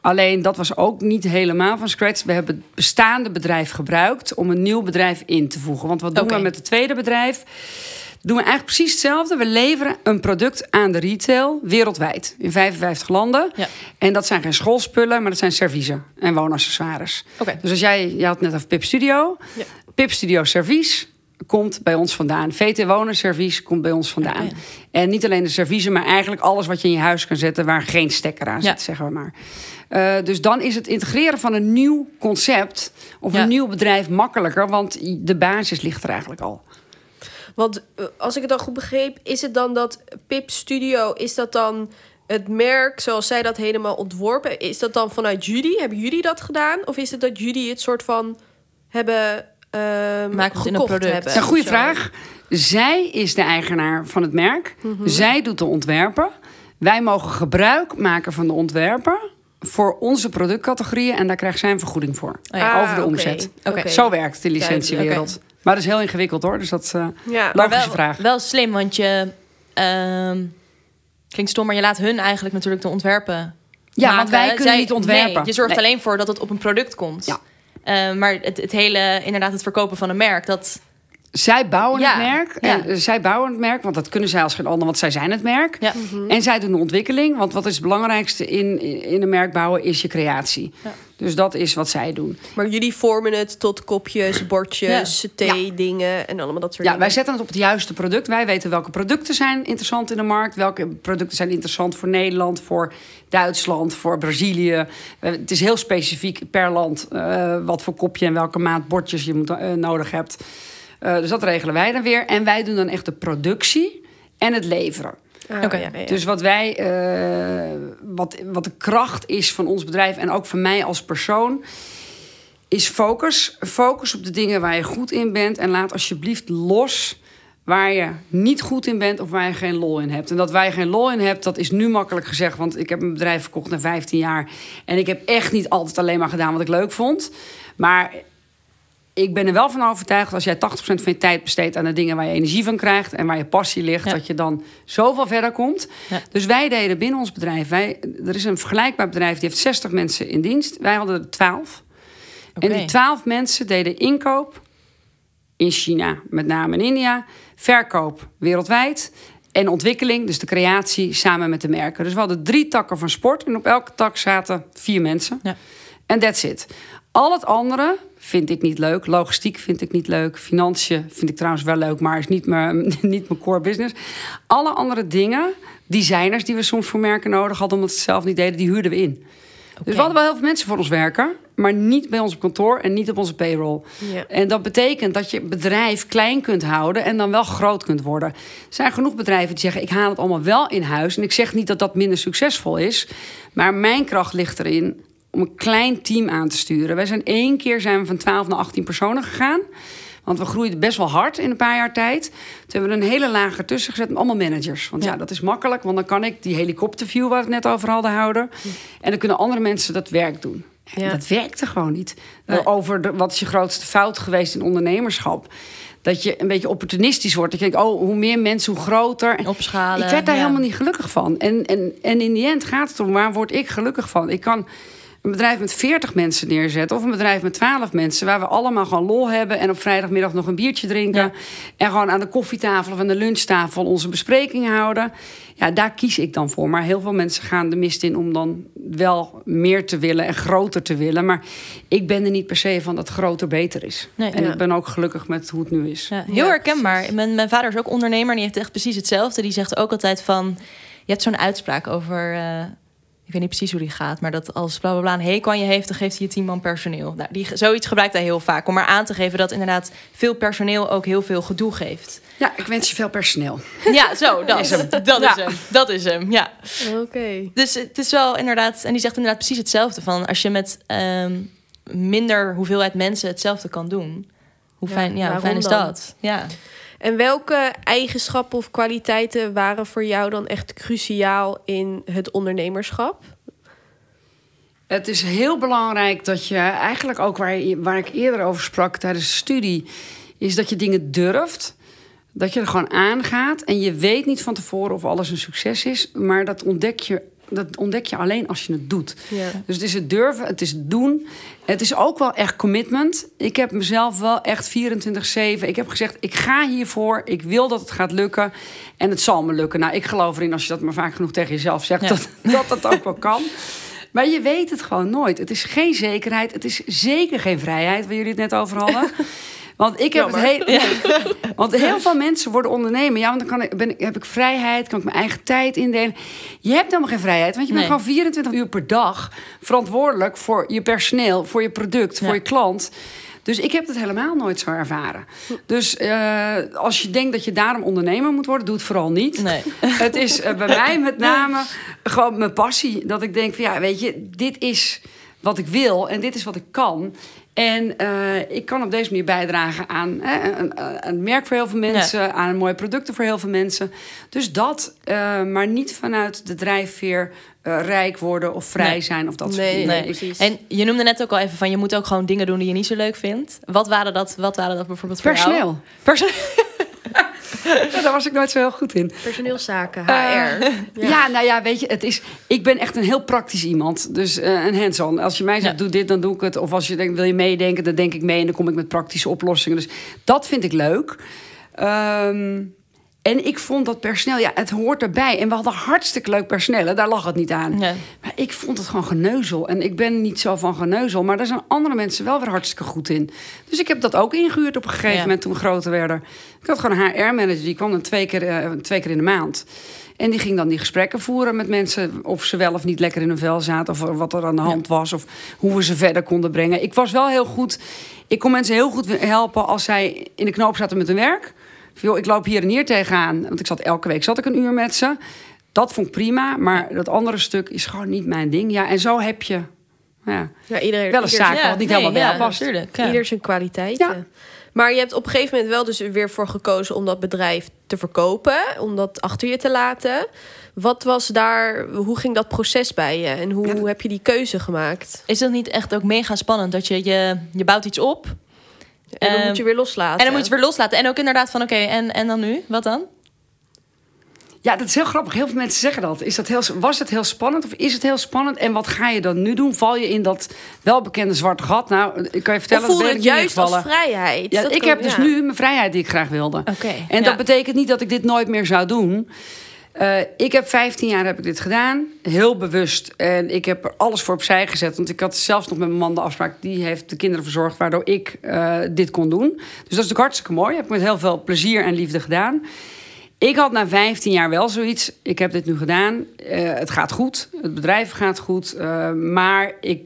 Alleen dat was ook niet helemaal van scratch. We hebben het bestaande bedrijf gebruikt om een nieuw bedrijf in te voegen. Want wat doen Oké. we met het tweede bedrijf? Doen we eigenlijk precies hetzelfde. We leveren een product aan de retail wereldwijd. In 55 landen. Ja. En dat zijn geen schoolspullen, maar dat zijn serviezen en woonaccessoires. Dus als jij, je had net over Pip Studio. Ja. Pip Studio Servies komt bij ons vandaan. VT Wonen Servies komt bij ons vandaan. En niet alleen de serviezen, maar eigenlijk alles wat je in je huis kan zetten waar geen stekker aan zit, zeggen we maar. Eh, dus dan is het integreren van een nieuw concept of een nieuw bedrijf makkelijker, want de basis ligt er eigenlijk al. Want eh, als ik het dan goed begreep, is het dan dat Pip Studio, is dat dan het merk zoals zij dat helemaal ontworpen? Is dat dan vanuit jullie? Hebben jullie dat gedaan? Of is het dat jullie het soort van hebben ehm Maakt het in een product. hebben? Een goede vraag. Zij is de eigenaar van het merk. Mhm. Zij doet de ontwerpen. Wij mogen gebruik maken van de ontwerpen voor onze productcategorieën en daar krijgt zij een vergoeding voor. Oh ja. over de Ah, omzet. Oké. Zo werkt de licentiewereld. Maar dat is heel ingewikkeld hoor. Dus dat eh Ja, logische wel, vraag. wel slim, want je... ehm, klinkt stom, maar je laat hun eigenlijk natuurlijk de ontwerpen Ja, maken. want wij kunnen Zij- niet ontwerpen. Nee, je zorgt Nee. alleen voor dat het op een product komt. Ja. Eh, maar het, het hele, inderdaad, het verkopen van een merk, dat... Zij bouwen Ja, het merk. ja. En, zij bouwen het merk, want dat kunnen zij als geen ander, want zij zijn het merk. Ja. En zij doen de ontwikkeling, want wat is het belangrijkste in, in een merk bouwen is je creatie. Ja. Dus dat is wat zij doen. Maar jullie vormen het tot kopjes, bordjes, thee, dingen en allemaal dat soort Ja, dingen. wij zetten het op het juiste product. Wij weten welke producten zijn interessant in de markt. Welke producten zijn interessant voor Nederland, voor Duitsland, voor Brazilië. Eh, Het is heel specifiek per land eh, wat voor kopje en welke maat bordjes je moet, eh, nodig hebt. Dus dat regelen wij dan weer. En wij doen dan echt de productie en het leveren. Ah, Oké. ja, ja, ja. Dus wat wij, eh, wat, wat de kracht is van ons bedrijf en ook van mij als persoon, is focus. Focus op de dingen waar je goed in bent en laat alsjeblieft los waar je niet goed in bent of waar je geen lol in hebt. En dat waar je geen lol in hebt, dat is nu makkelijk gezegd, want ik heb mijn bedrijf verkocht na 15 jaar en ik heb echt niet altijd alleen maar gedaan wat ik leuk vond. Maar ik ben er wel van overtuigd dat als jij 80% van je tijd besteedt aan de dingen waar je energie van krijgt en waar je passie ligt, Ja. dat je dan zoveel verder komt. Ja. Dus wij deden binnen ons bedrijf, wij, er is een vergelijkbaar bedrijf die heeft 60 mensen in dienst. Wij hadden er 12. Oké. En die 12 mensen deden inkoop in China, met name in India, verkoop wereldwijd en ontwikkeling, dus de creatie samen met de merken. Dus we hadden drie takken van sport en op elke tak zaten vier mensen. Ja. En that's it. Al het andere vind ik niet leuk. Logistiek vind ik niet leuk. Financiën vind ik trouwens wel leuk, maar is niet mijn, niet mijn core business. Alle andere dingen, designers die we soms voor merken nodig hadden, omdat ze het zelf niet deden, die huurden we in. Dus we hadden wel heel veel mensen voor ons werken, maar niet bij ons op kantoor en niet op onze payroll. Ja. En dat betekent dat je bedrijf klein kunt houden en dan wel groot kunt worden. Er zijn genoeg bedrijven die zeggen: ik haal het allemaal wel in huis. En ik zeg niet dat dat minder succesvol is, maar mijn kracht ligt erin om een klein team aan te sturen. Wij zijn één keer zijn we van 12 naar 18 personen gegaan. Want we groeiden best wel hard in een paar jaar tijd. Toen hebben we een hele laag ertussen gezet met allemaal managers. Want ja. Ja. dat is makkelijk, want dan kan ik die helikopterview waar we het net over hadden houden. En dan kunnen andere mensen dat werk doen. En Ja. Dat werkte gewoon niet. Nee. Over de, wat is je grootste fout geweest in ondernemerschap? Dat je een beetje opportunistisch wordt. Dat je denkt, oh, hoe meer mensen, hoe groter. Opschalen. Ik werd daar ja. helemaal niet gelukkig van. En, en, en in die end gaat het om, waar word ik gelukkig van? Ik kan een bedrijf met 40 mensen neerzetten... of een bedrijf met 12 mensen... waar we allemaal gewoon lol hebben... en op vrijdagmiddag nog een biertje drinken... Ja. en gewoon aan de koffietafel of aan de lunchtafel onze bespreking houden. Ja, daar kies ik dan voor. Maar heel veel mensen gaan de mist in om dan wel meer te willen... en groter te willen. Maar ik ben er niet per se van dat groter beter is. Nee. en Ja. ik ben ook gelukkig met hoe het nu is. Ja, heel Ja, herkenbaar. Mijn, mijn vader is ook ondernemer en die heeft echt precies hetzelfde. Die zegt ook altijd van... Je hebt zo'n uitspraak over... eh, ik weet niet precies hoe die gaat, maar dat als bla bla bla een hekel aan je heeft, dan geeft hij je tien man personeel. Nou, die, zoiets gebruikt hij heel vaak om maar aan te geven dat inderdaad veel personeel ook heel veel gedoe geeft. Ja, ik wens je veel personeel. Ja, zo, dat is hem. Dat Ja. is hem. Dat is hem, ja. Oké. Dus het is wel inderdaad, en die zegt inderdaad precies hetzelfde van als je met ehm, minder hoeveelheid mensen hetzelfde kan doen, hoe fijn, ja, hoe fijn is dan? dat? Ja. En welke eigenschappen of kwaliteiten waren voor jou dan echt cruciaal in het ondernemerschap? Het is heel belangrijk dat je eigenlijk ook waar, waar ik eerder over sprak tijdens de studie, is dat je dingen durft. Dat je er gewoon aangaat en je weet niet van tevoren of alles een succes is, maar dat ontdek je, dat ontdek je alleen als je het doet. Ja. Dus het is het durven, het is het doen. Het is ook wel echt commitment. Ik heb mezelf wel echt 24-7. Ik heb gezegd, ik ga hiervoor. Ik wil dat het gaat lukken. En het zal me lukken. Nou, ik geloof erin als je dat maar vaak genoeg tegen jezelf zegt, Ja. dat, dat dat ook wel kan. Maar je weet het gewoon nooit. Het is geen zekerheid. Het is zeker geen vrijheid, waar jullie het net over hadden. Want ik heb het heel. Want heel veel mensen worden ondernemer. Ja, want dan kan ik, ben heb ik vrijheid, kan ik mijn eigen tijd indelen. Je hebt helemaal geen vrijheid, want je bent gewoon 24 uur per dag verantwoordelijk voor je personeel, voor je product, voor je klant. Dus ik heb het helemaal nooit zo ervaren. Dus eh, als je denkt dat je daarom ondernemer moet worden, doe het vooral niet. Nee. Het is eh, bij mij met name gewoon mijn passie. Dat ik denk van ja, weet je, dit is wat ik wil en dit is wat ik kan. En eh, ik kan op deze manier bijdragen aan hè, een, een, een merk voor heel veel mensen, aan mooie producten voor heel veel mensen. Dus dat, eh, maar niet vanuit de drijfveer eh, rijk worden of vrij Nee. zijn of dat soort Nee, dingen. Nee. precies. En je noemde net ook al even van je moet ook gewoon dingen doen die je niet zo leuk vindt. Wat waren dat, wat waren dat bijvoorbeeld voor jou? Personeel. Ja, daar was ik nooit zo heel goed in. Personeelszaken, Eh, HR. Ja. nou ja, weet je, het is, ik ben echt een heel praktisch iemand. Dus eh, een hands-on. Als je mij zegt, Ja. doe dit, dan doe ik het. Of als je denkt, wil je meedenken, dan denk ik mee. En dan kom ik met praktische oplossingen. Dus dat vind ik leuk. Ehm, en ik vond dat personeel, ja, het hoort erbij. En we hadden hartstikke leuk personeel. hè, Daar lag het niet aan. Maar ik vond het gewoon geneuzel. En ik ben niet zo van geneuzel. Maar daar zijn andere mensen wel weer hartstikke goed in. Dus ik heb dat ook ingehuurd op een gegeven Ja. moment toen we groter werden. Ik had gewoon een HR-manager. Die kwam dan twee keer, eh, twee keer in de maand. En die ging dan die gesprekken voeren met mensen. Of ze wel of niet lekker in hun vel zaten. Of wat er aan de hand was. Of hoe we ze verder konden brengen. Ik was wel heel goed. Ik kon mensen heel goed helpen als zij in de knoop zaten met hun werk. Joh, ik loop hier en hier tegenaan. Want ik zat elke week zat ik een uur met ze. Dat vond ik prima. Maar dat andere stuk is gewoon niet mijn ding. Ja, en zo heb je ja, Ja, iedereen, wel een ieder- zaak wat niet helemaal jou past. natuurlijk. Ja. Ieder zijn kwaliteiten. Ja. Maar je hebt op een gegeven moment wel dus weer voor gekozen om dat bedrijf te verkopen, om dat achter je te laten. Wat was daar, hoe ging dat proces bij je en hoe, Ja, dat- heb je die keuze gemaakt? Is dat niet echt ook mega spannend dat je, je, je bouwt iets op En dan Ehm, moet je weer loslaten. En dan moet je het weer loslaten. En ook inderdaad van, oké, en, en dan nu? Wat dan? Ja, dat is heel grappig. Heel veel mensen zeggen dat. Is dat heel, was het heel spannend of is het heel spannend? En wat ga je dan nu doen? Val je in dat welbekende zwarte gat? Nou, ik kan je Of vertellen... voel dat je ben het juist als vrijheid? Ja, Dat ik kan- heb dus nu mijn vrijheid die ik graag wilde. Oké. En ja. dat betekent niet dat ik dit nooit meer zou doen. Eh, ik heb 15 jaar heb ik dit gedaan. Heel bewust. En ik heb er alles voor opzij gezet. Want ik had zelfs nog met mijn man de afspraak. Die heeft de kinderen verzorgd. Waardoor ik eh, dit kon doen. Dus dat is natuurlijk hartstikke mooi. Heb ik met heel veel plezier en liefde gedaan. Ik had na 15 jaar wel zoiets. Ik heb dit nu gedaan. Eh, het gaat goed. Het bedrijf gaat goed. Eh, maar ik,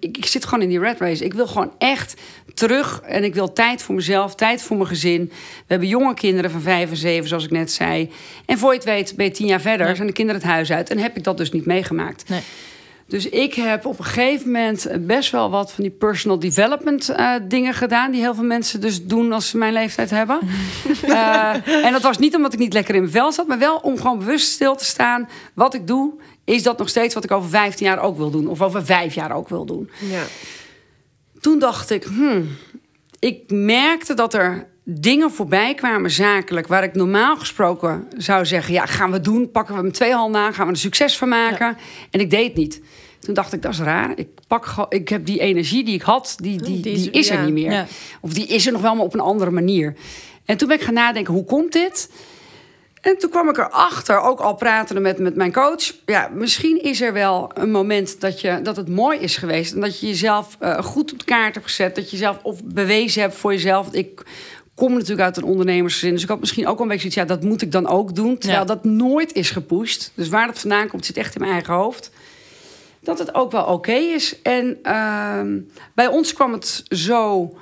ik, ik zit gewoon in die red race. Ik wil gewoon echt terug. En ik wil tijd voor mezelf, tijd voor mijn gezin. We hebben jonge kinderen van vijf en zeven, zoals ik net zei. En voor je het weet, ben je tien jaar verder, Nee. zijn de kinderen het huis uit. En heb ik dat dus niet meegemaakt. Nee. Dus ik heb op een gegeven moment best wel wat van die personal development eh, dingen gedaan. Die heel veel mensen dus doen als ze mijn leeftijd hebben. Eh, en dat was niet omdat ik niet lekker in mijn vel zat, maar wel om gewoon bewust stil te staan. Wat ik doe, is dat nog steeds wat ik over 15 jaar ook wil doen. Of over vijf jaar ook wil doen. Ja. Toen dacht ik, hmm, ik merkte dat er dingen voorbij kwamen zakelijk... waar ik normaal gesproken zou zeggen... ja, gaan we doen, pakken we hem twee handen aan... gaan we er succes van maken. En ik deed het niet. Toen dacht ik, dat is raar. Ik, pak, ik heb die energie die ik had, die, die, Die die, is- er ja. niet meer. Ja. Of die is er nog wel, maar op een andere manier. En toen ben ik gaan nadenken, hoe komt dit? En toen kwam ik erachter, ook al pratende met, met mijn coach... ja, misschien is er wel een moment dat, je, dat het mooi is geweest... en dat je jezelf eh, goed op de kaart hebt gezet... dat je jezelf of bewezen hebt voor jezelf. Ik kom natuurlijk uit een ondernemersgezin... dus ik had misschien ook wel een beetje zoiets... ja, dat moet ik dan ook doen, terwijl Ja. dat nooit is gepusht. Dus waar dat vandaan komt, zit echt in mijn eigen hoofd dat het ook wel oké is. En ehm, bij ons kwam het zo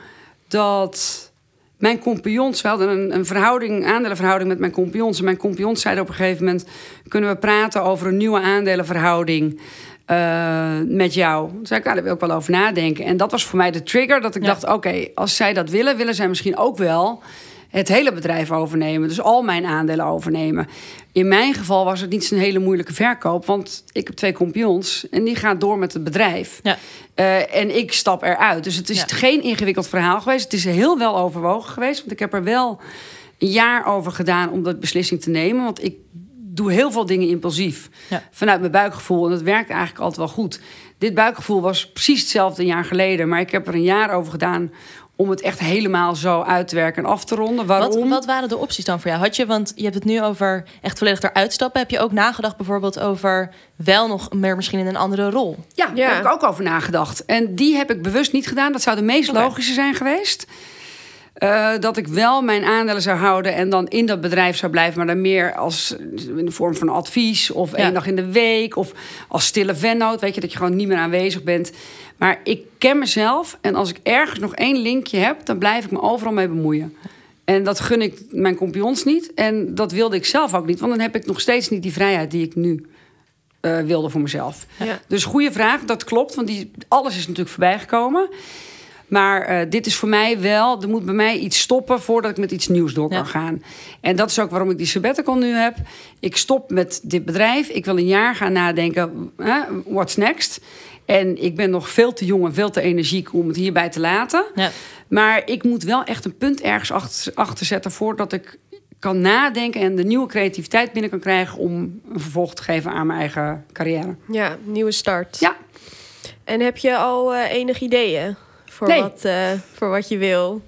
dat mijn compagnons... We hadden een, een verhouding, aandelenverhouding met mijn compagnons. En mijn compagnons zeiden op een gegeven moment... kunnen we praten over een nieuwe aandelenverhouding eh, met jou? Toen zei ik, nou, daar wil ik wel over nadenken. En dat was voor mij de trigger dat ik Ja. dacht... oké, als zij dat willen, willen zij misschien ook wel het hele bedrijf overnemen. Dus al mijn aandelen overnemen. In mijn geval was het niet zo'n hele moeilijke verkoop. Want ik heb twee compagnons en die gaan door met het bedrijf. Ja. Eh, en ik stap eruit. Dus het is Ja. geen ingewikkeld verhaal geweest. Het is heel wel overwogen geweest. Want ik heb er wel een jaar over gedaan om dat beslissing te nemen. Want ik doe heel veel dingen impulsief. Ja. Vanuit mijn buikgevoel. En dat werkt eigenlijk altijd wel goed. Dit buikgevoel was precies hetzelfde een jaar geleden. Maar ik heb er een jaar over gedaan om het echt helemaal zo uit te werken en af te ronden. Waarom? Wat, wat waren de opties dan voor jou? Had je, want je hebt het nu over echt volledig eruit stappen. Heb je ook nagedacht bijvoorbeeld over wel nog meer misschien in een andere rol? Ja, daar Ja. heb ik ook over nagedacht. En die heb ik bewust niet gedaan. Dat zou de meest logische zijn geweest. Eh, dat ik wel mijn aandelen zou houden en dan in dat bedrijf zou blijven, maar dan meer als in de vorm van advies of Ja. één dag in de week of als stille vennoot. Weet je dat je gewoon niet meer aanwezig bent. Maar ik ken mezelf en als ik ergens nog één linkje heb, dan blijf ik me overal mee bemoeien. En dat gun ik mijn compagnons niet en dat wilde ik zelf ook niet, want dan heb ik nog steeds niet die vrijheid die ik nu eh, wilde voor mezelf. Ja. Dus goede vraag, dat klopt, want die, alles is natuurlijk voorbij gekomen. Maar eh, dit is voor mij wel, er moet bij mij iets stoppen voordat ik met iets nieuws door kan Ja. gaan. En dat is ook waarom ik die sabbatical nu heb. Ik stop met dit bedrijf. Ik wil een jaar gaan nadenken, what's next? En ik ben nog veel te jong en veel te energiek om het hierbij te laten. Ja. Maar ik moet wel echt een punt ergens achter, achter zetten voordat ik kan nadenken en de nieuwe creativiteit binnen kan krijgen om een vervolg te geven aan mijn eigen carrière. Ja, nieuwe start. Ja, En heb je al eh enig ideeën voor, Nee. wat, eh, voor wat je wil?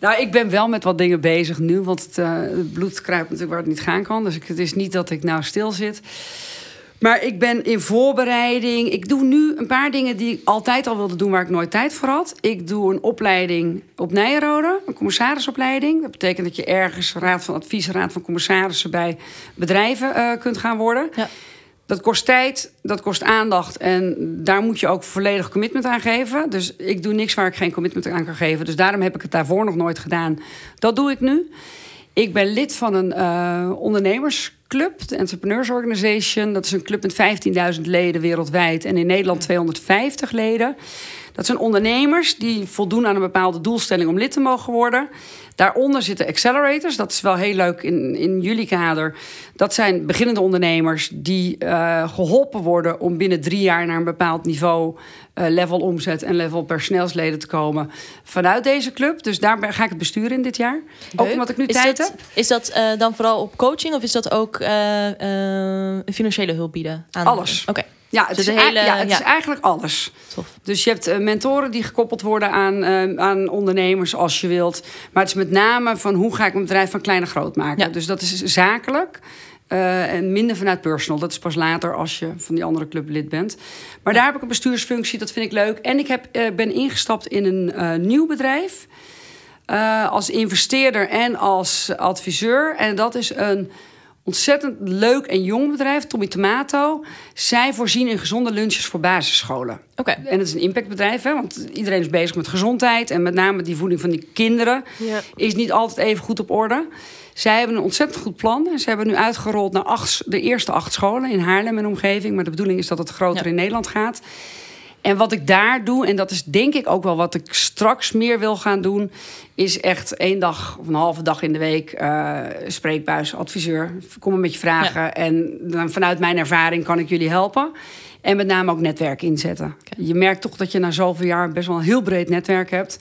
Nou, ik ben wel met wat dingen bezig nu. Want het, het bloed kruipt natuurlijk waar het niet gaan kan. Dus ik, het is niet dat ik nou stil zit. Maar ik ben in voorbereiding. Ik doe nu een paar dingen die ik altijd al wilde doen... waar ik nooit tijd voor had. Ik doe een opleiding op Nijenrode. Een commissarisopleiding. Dat betekent dat je ergens raad van advies... raad van commissarissen bij bedrijven eh, kunt gaan worden. Ja. Dat kost tijd, dat kost aandacht en daar moet je ook volledig commitment aan geven. Dus ik doe niks waar ik geen commitment aan kan geven. Dus daarom heb ik het daarvoor nog nooit gedaan. Dat doe ik nu. Ik ben lid van een eh, ondernemersclub, de Entrepreneurs Organization. Dat is een club met 15.000 leden wereldwijd en in Nederland 250 leden. Dat zijn ondernemers die voldoen aan een bepaalde doelstelling om lid te mogen worden. Daaronder zitten accelerators. Dat is wel heel leuk in, in jullie kader. Dat zijn beginnende ondernemers die uh, geholpen worden om binnen drie jaar naar een bepaald niveau, uh, level omzet en level personeelsleden te komen vanuit deze club. Dus daar ga ik het besturen in dit jaar. Leuk. Ook omdat ik nu is tijd dat, heb. Is dat uh, dan vooral op coaching of is dat ook financiële hulp bieden? Aan Alles. Oké. Okay. Ja, het, Dus is, hele- ja, het ja. is eigenlijk alles. Tof. Dus je hebt uh, mentoren die gekoppeld worden aan, uh, aan ondernemers als je wilt. Maar het is met name van hoe ga ik mijn bedrijf van klein naar groot maken. Ja. Dus dat is zakelijk. uh, en minder vanuit personal. Dat is pas later als je van die andere club lid bent. Maar daar heb ik een bestuursfunctie, dat vind ik leuk. En ik heb, ben ingestapt in een nieuw bedrijf. Als investeerder en als adviseur. En dat is een ontzettend leuk en jong bedrijf, Tommy Tomato. Zij voorzien in gezonde lunches voor basisscholen. Oké. En het is een impactbedrijf, hè, want iedereen is bezig met gezondheid. En met name die voeding van die kinderen Ja. is niet altijd even goed op orde. Zij hebben een ontzettend goed plan. Ze hebben nu uitgerold naar acht, de eerste acht scholen in Haarlem en omgeving. Maar de bedoeling is dat het groter Ja. in Nederland gaat. En wat ik daar doe, en dat is denk ik ook wel wat ik straks meer wil gaan doen, is echt één dag of een halve dag in de week uh, spreekbuis, adviseur. Kom een beetje vragen. Ja. En dan vanuit mijn ervaring kan ik jullie helpen. En met name ook netwerk inzetten. Je merkt toch dat je na zoveel jaar best wel een heel breed netwerk hebt.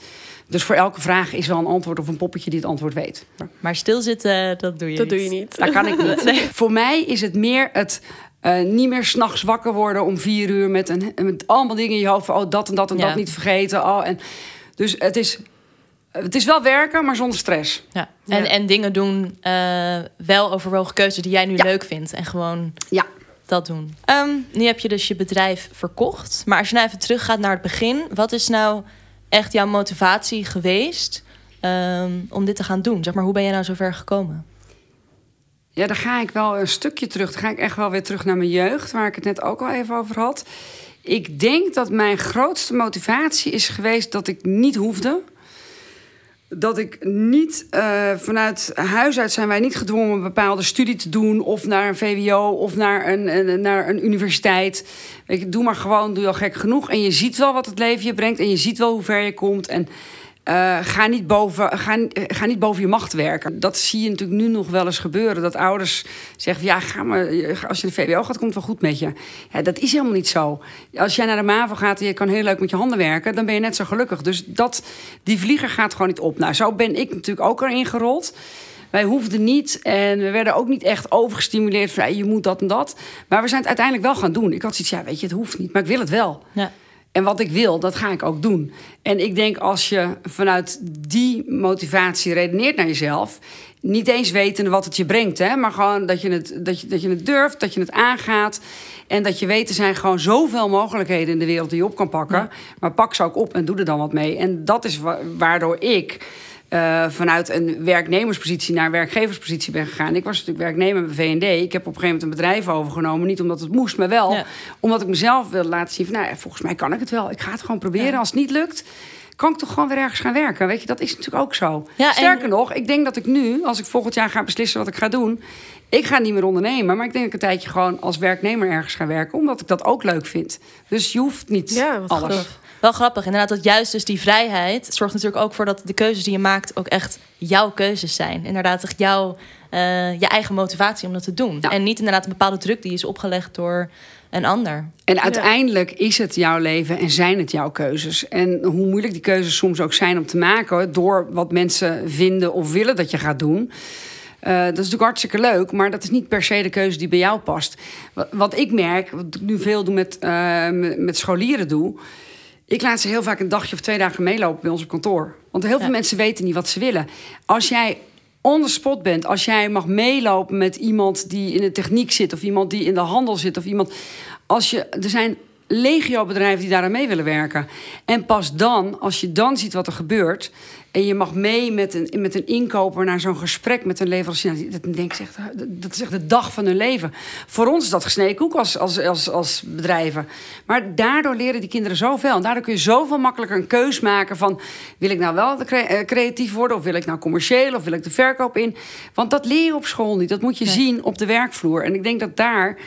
Dus voor elke vraag is wel een antwoord of een poppetje die het antwoord weet. Maar stilzitten, dat doe je Dat niet. doe je niet. Dat kan ik niet. Voor mij is het meer het uh, niet meer s'nachts wakker worden om vier uur met, een, met allemaal dingen in je hoofd. Van, oh, dat en dat en Ja. dat niet vergeten. Oh, en, dus het is, het is wel werken, maar zonder stress. Ja. En, Ja. en dingen doen, eh, wel overwogen keuzes die jij nu Ja. leuk vindt. En gewoon Ja. dat doen. Ehm, nu heb je dus je bedrijf verkocht. Maar als je nou even teruggaat naar het begin. Wat is nou echt jouw motivatie geweest ehm, om dit te gaan doen? Zeg maar, hoe ben je nou zover gekomen? Ja, dan ga ik wel een stukje terug. Dan ga ik echt wel weer terug naar mijn jeugd, waar ik het net ook al even over had. Ik denk dat mijn grootste motivatie is geweest dat ik niet hoefde. Dat ik niet uh, vanuit huis uit zijn wij niet gedwongen een bepaalde studie te doen, of naar een VWO of naar een, naar een universiteit. Je, doe maar gewoon, doe je al gek genoeg. En je ziet wel wat het leven je brengt en je ziet wel hoe ver je komt. En uh, ga, niet boven, ga, ga niet boven je macht werken. Dat zie je natuurlijk nu nog wel eens gebeuren. Dat ouders zeggen: ja, ga maar, als je de VWO gaat, komt het wel goed met je. Ja, dat is helemaal niet zo. Als jij naar de MAVO gaat en je kan heel leuk met je handen werken, dan ben je net zo gelukkig. Dus dat, die vlieger gaat gewoon niet op. Nou, zo ben ik natuurlijk ook erin gerold. Wij hoefden niet en we werden ook niet echt overgestimuleerd van je moet dat en dat. Maar we zijn het uiteindelijk wel gaan doen. Ik had zoiets, ja, weet je, het hoeft niet, maar ik wil het wel. Ja. En wat ik wil, dat ga ik ook doen. En ik denk als je vanuit die motivatie redeneert naar jezelf, niet eens wetende wat het je brengt, hè, maar gewoon dat je, het, dat, je, dat je het durft, dat je het aangaat. En dat je weet, er zijn gewoon zoveel mogelijkheden in de wereld die je op kan pakken. Ja. Maar pak ze ook op en doe er dan wat mee. En dat is wa waardoor ik. Uh, vanuit een werknemerspositie naar een werkgeverspositie ben gegaan. Ik was natuurlijk werknemer bij VND. Ik heb op een gegeven moment een bedrijf overgenomen. Niet omdat het moest, maar wel Ja. omdat ik mezelf wilde laten zien... van, nou ja, volgens mij kan ik het wel. Ik ga het gewoon proberen. Ja. Als het niet lukt, kan ik toch gewoon weer ergens gaan werken. Weet je, dat is natuurlijk ook zo. Ja, en- Sterker nog, ik denk dat ik nu, als ik volgend jaar ga beslissen wat ik ga doen... ik ga niet meer ondernemen, maar ik denk dat ik een tijdje gewoon als werknemer ergens ga werken... omdat ik dat ook leuk vind. Dus je hoeft niet Ja, wat alles. Wel grappig, inderdaad, dat juist dus die vrijheid zorgt natuurlijk ook voor dat de keuzes die je maakt ook echt jouw keuzes zijn. Inderdaad, echt jouw, eh, je eigen motivatie om dat te doen. Ja. En niet inderdaad een bepaalde druk die is opgelegd door een ander. En uiteindelijk is het jouw leven en zijn het jouw keuzes. En hoe moeilijk die keuzes soms ook zijn om te maken... door wat mensen vinden of willen dat je gaat doen... Uh, dat is natuurlijk hartstikke leuk, maar dat is niet per se de keuze die bij jou past. Wat, wat ik merk, wat ik nu veel doe met, uh, met, met scholieren doe... Ik laat ze heel vaak een dagje of twee dagen meelopen bij ons op kantoor. Want heel veel Ja. mensen weten niet wat ze willen. Als jij on the spot bent, als jij mag meelopen met iemand die in de techniek zit... of iemand die in de handel zit of iemand... Als je, er zijn legio bedrijven die daaraan mee willen werken. En pas dan, als je dan ziet wat er gebeurt... en je mag mee met een, met een inkoper naar zo'n gesprek met een leverancier... Dat, denk ik, echt, dat is echt de dag van hun leven. Voor ons is dat gesneden koek als, als, als, als bedrijven. Maar daardoor leren die kinderen zoveel. En daardoor kun je zoveel makkelijker een keus maken van... wil ik nou wel eh, creatief worden of wil ik nou commercieel... of wil ik de verkoop in? Want dat leer je op school niet. Dat moet je Nee. zien op de werkvloer. En ik denk dat daar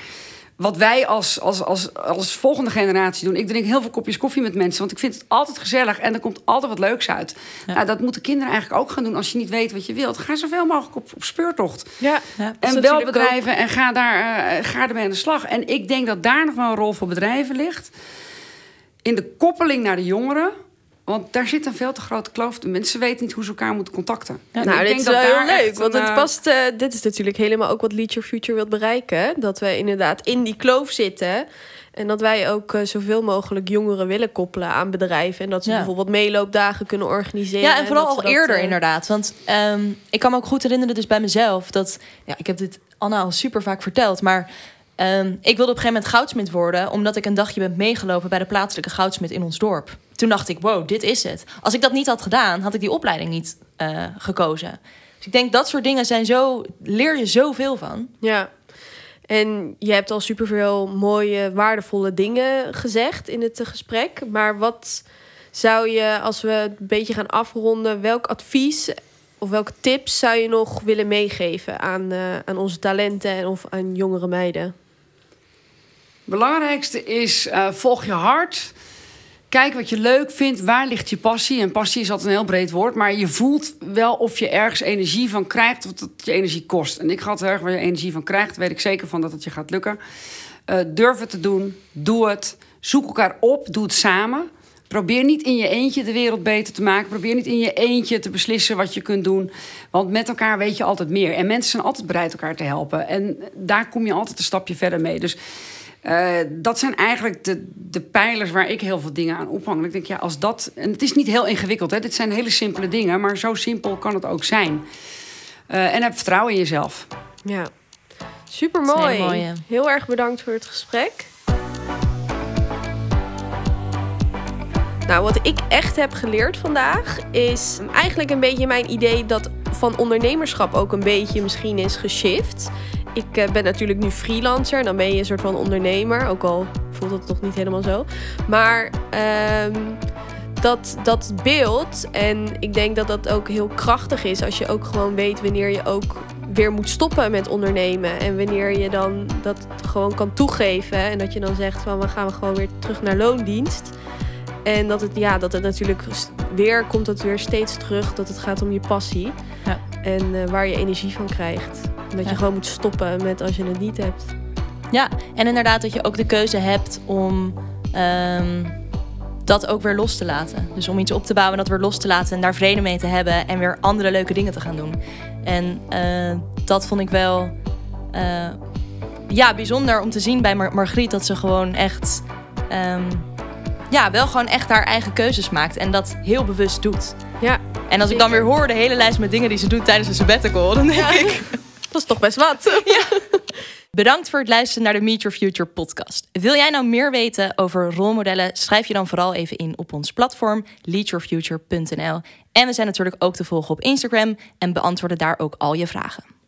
wat wij als, als, als, als volgende generatie doen. Ik drink heel veel kopjes koffie met mensen, want ik vind het altijd gezellig en er komt altijd wat leuks uit. Nou, dat moeten kinderen eigenlijk ook gaan doen. Als je niet weet wat je wilt, ga zoveel mogelijk op, op speurtocht. Ja, Ja. En bel bedrijven en ga, daar, eh, ga ermee aan de slag. En ik denk dat daar nog wel een rol voor bedrijven ligt. In de koppeling naar de jongeren. Want daar zit een veel te grote kloof. De mensen weten niet hoe ze elkaar moeten contacten. En nou, ik dit denk is dat wel heel leuk. Want een, het eh, past, eh, dit is natuurlijk helemaal ook wat Lead Your Future wilt bereiken. Dat we inderdaad in die kloof zitten. En dat wij ook eh, zoveel mogelijk jongeren willen koppelen aan bedrijven. En dat ze Ja. bijvoorbeeld meeloopdagen kunnen organiseren. Ja, en vooral al eerder inderdaad. Want ehm, ik kan me ook goed herinneren, dus bij mezelf, dat ja, ik heb dit Anna al super vaak verteld, maar ehm, ik wilde op een gegeven moment goudsmid worden, omdat ik een dagje ben meegelopen bij de plaatselijke goudsmid in ons dorp. Toen dacht ik, wow, dit is het. Als ik dat niet had gedaan, had ik die opleiding niet eh, gekozen. Dus ik denk dat soort dingen zijn zo, leer je zoveel van. Ja. En je hebt al superveel mooie, waardevolle dingen gezegd in het eh, gesprek. Maar wat zou je, als we het een beetje gaan afronden, welk advies of welke tips zou je nog willen meegeven aan, eh, aan onze talenten en of aan jongere meiden? belangrijkste is, eh, volg je hart. Kijk wat je leuk vindt. Waar ligt je passie? En passie is altijd een heel breed woord. Maar je voelt wel of je ergens energie van krijgt. Of dat je energie kost. En ik het erg waar je energie van krijgt. Weet ik zeker van dat het je gaat lukken. Eh, durf het te doen. Doe het. Zoek elkaar op. Doe het samen. Probeer niet in je eentje de wereld beter te maken. Probeer niet in je eentje te beslissen wat je kunt doen. Want met elkaar weet je altijd meer. En mensen zijn altijd bereid elkaar te helpen. En daar kom je altijd een stapje verder mee. Dus eh, dat zijn eigenlijk de, de pijlers waar ik heel veel dingen aan ophang. Ik denk, ja, als dat. En het is niet heel ingewikkeld, hè? Dit zijn hele simpele dingen, maar zo simpel kan het ook zijn. Eh, en heb vertrouwen in jezelf. Ja, super mooi. Heel erg bedankt voor het gesprek. Nou, wat ik echt heb geleerd vandaag is eigenlijk een beetje mijn idee dat van ondernemerschap ook een beetje misschien is geshift. Ik eh, ben natuurlijk nu freelancer, dan ben je een soort van ondernemer, ook al voelt het toch niet helemaal zo. Maar ehm, dat, dat beeld, en ik denk dat dat ook heel krachtig is als je ook gewoon weet wanneer je ook weer moet stoppen met ondernemen. En wanneer je dan dat gewoon kan toegeven. En dat je dan zegt van we gaan we gewoon weer terug naar loondienst. En dat het, ja, dat het natuurlijk weer komt het weer steeds terug dat het gaat om je passie. Ja. En eh, waar je energie van krijgt. Dat je gewoon moet stoppen met als je het niet hebt. Ja, en inderdaad dat je ook de keuze hebt om ehm, dat ook weer los te laten. Dus om iets op te bouwen en dat weer los te laten en daar vrede mee te hebben en weer andere leuke dingen te gaan doen. En eh, dat vond ik wel eh, ja, bijzonder om te zien bij Mar Margriet dat ze gewoon echt, ehm, ja, wel gewoon echt haar eigen keuzes maakt en dat heel bewust doet. Ja, En als ik dan weer hoor de hele lijst met dingen die ze doet tijdens een sabbatical, dan denk ik... dat is toch best wat. Bedankt voor het luisteren naar de Meet Your Future podcast. Wil jij nou meer weten over rolmodellen? Schrijf je dan vooral even in op ons platform leadyourfuture.nl. En we zijn natuurlijk ook te volgen op Instagram en beantwoorden daar ook al je vragen.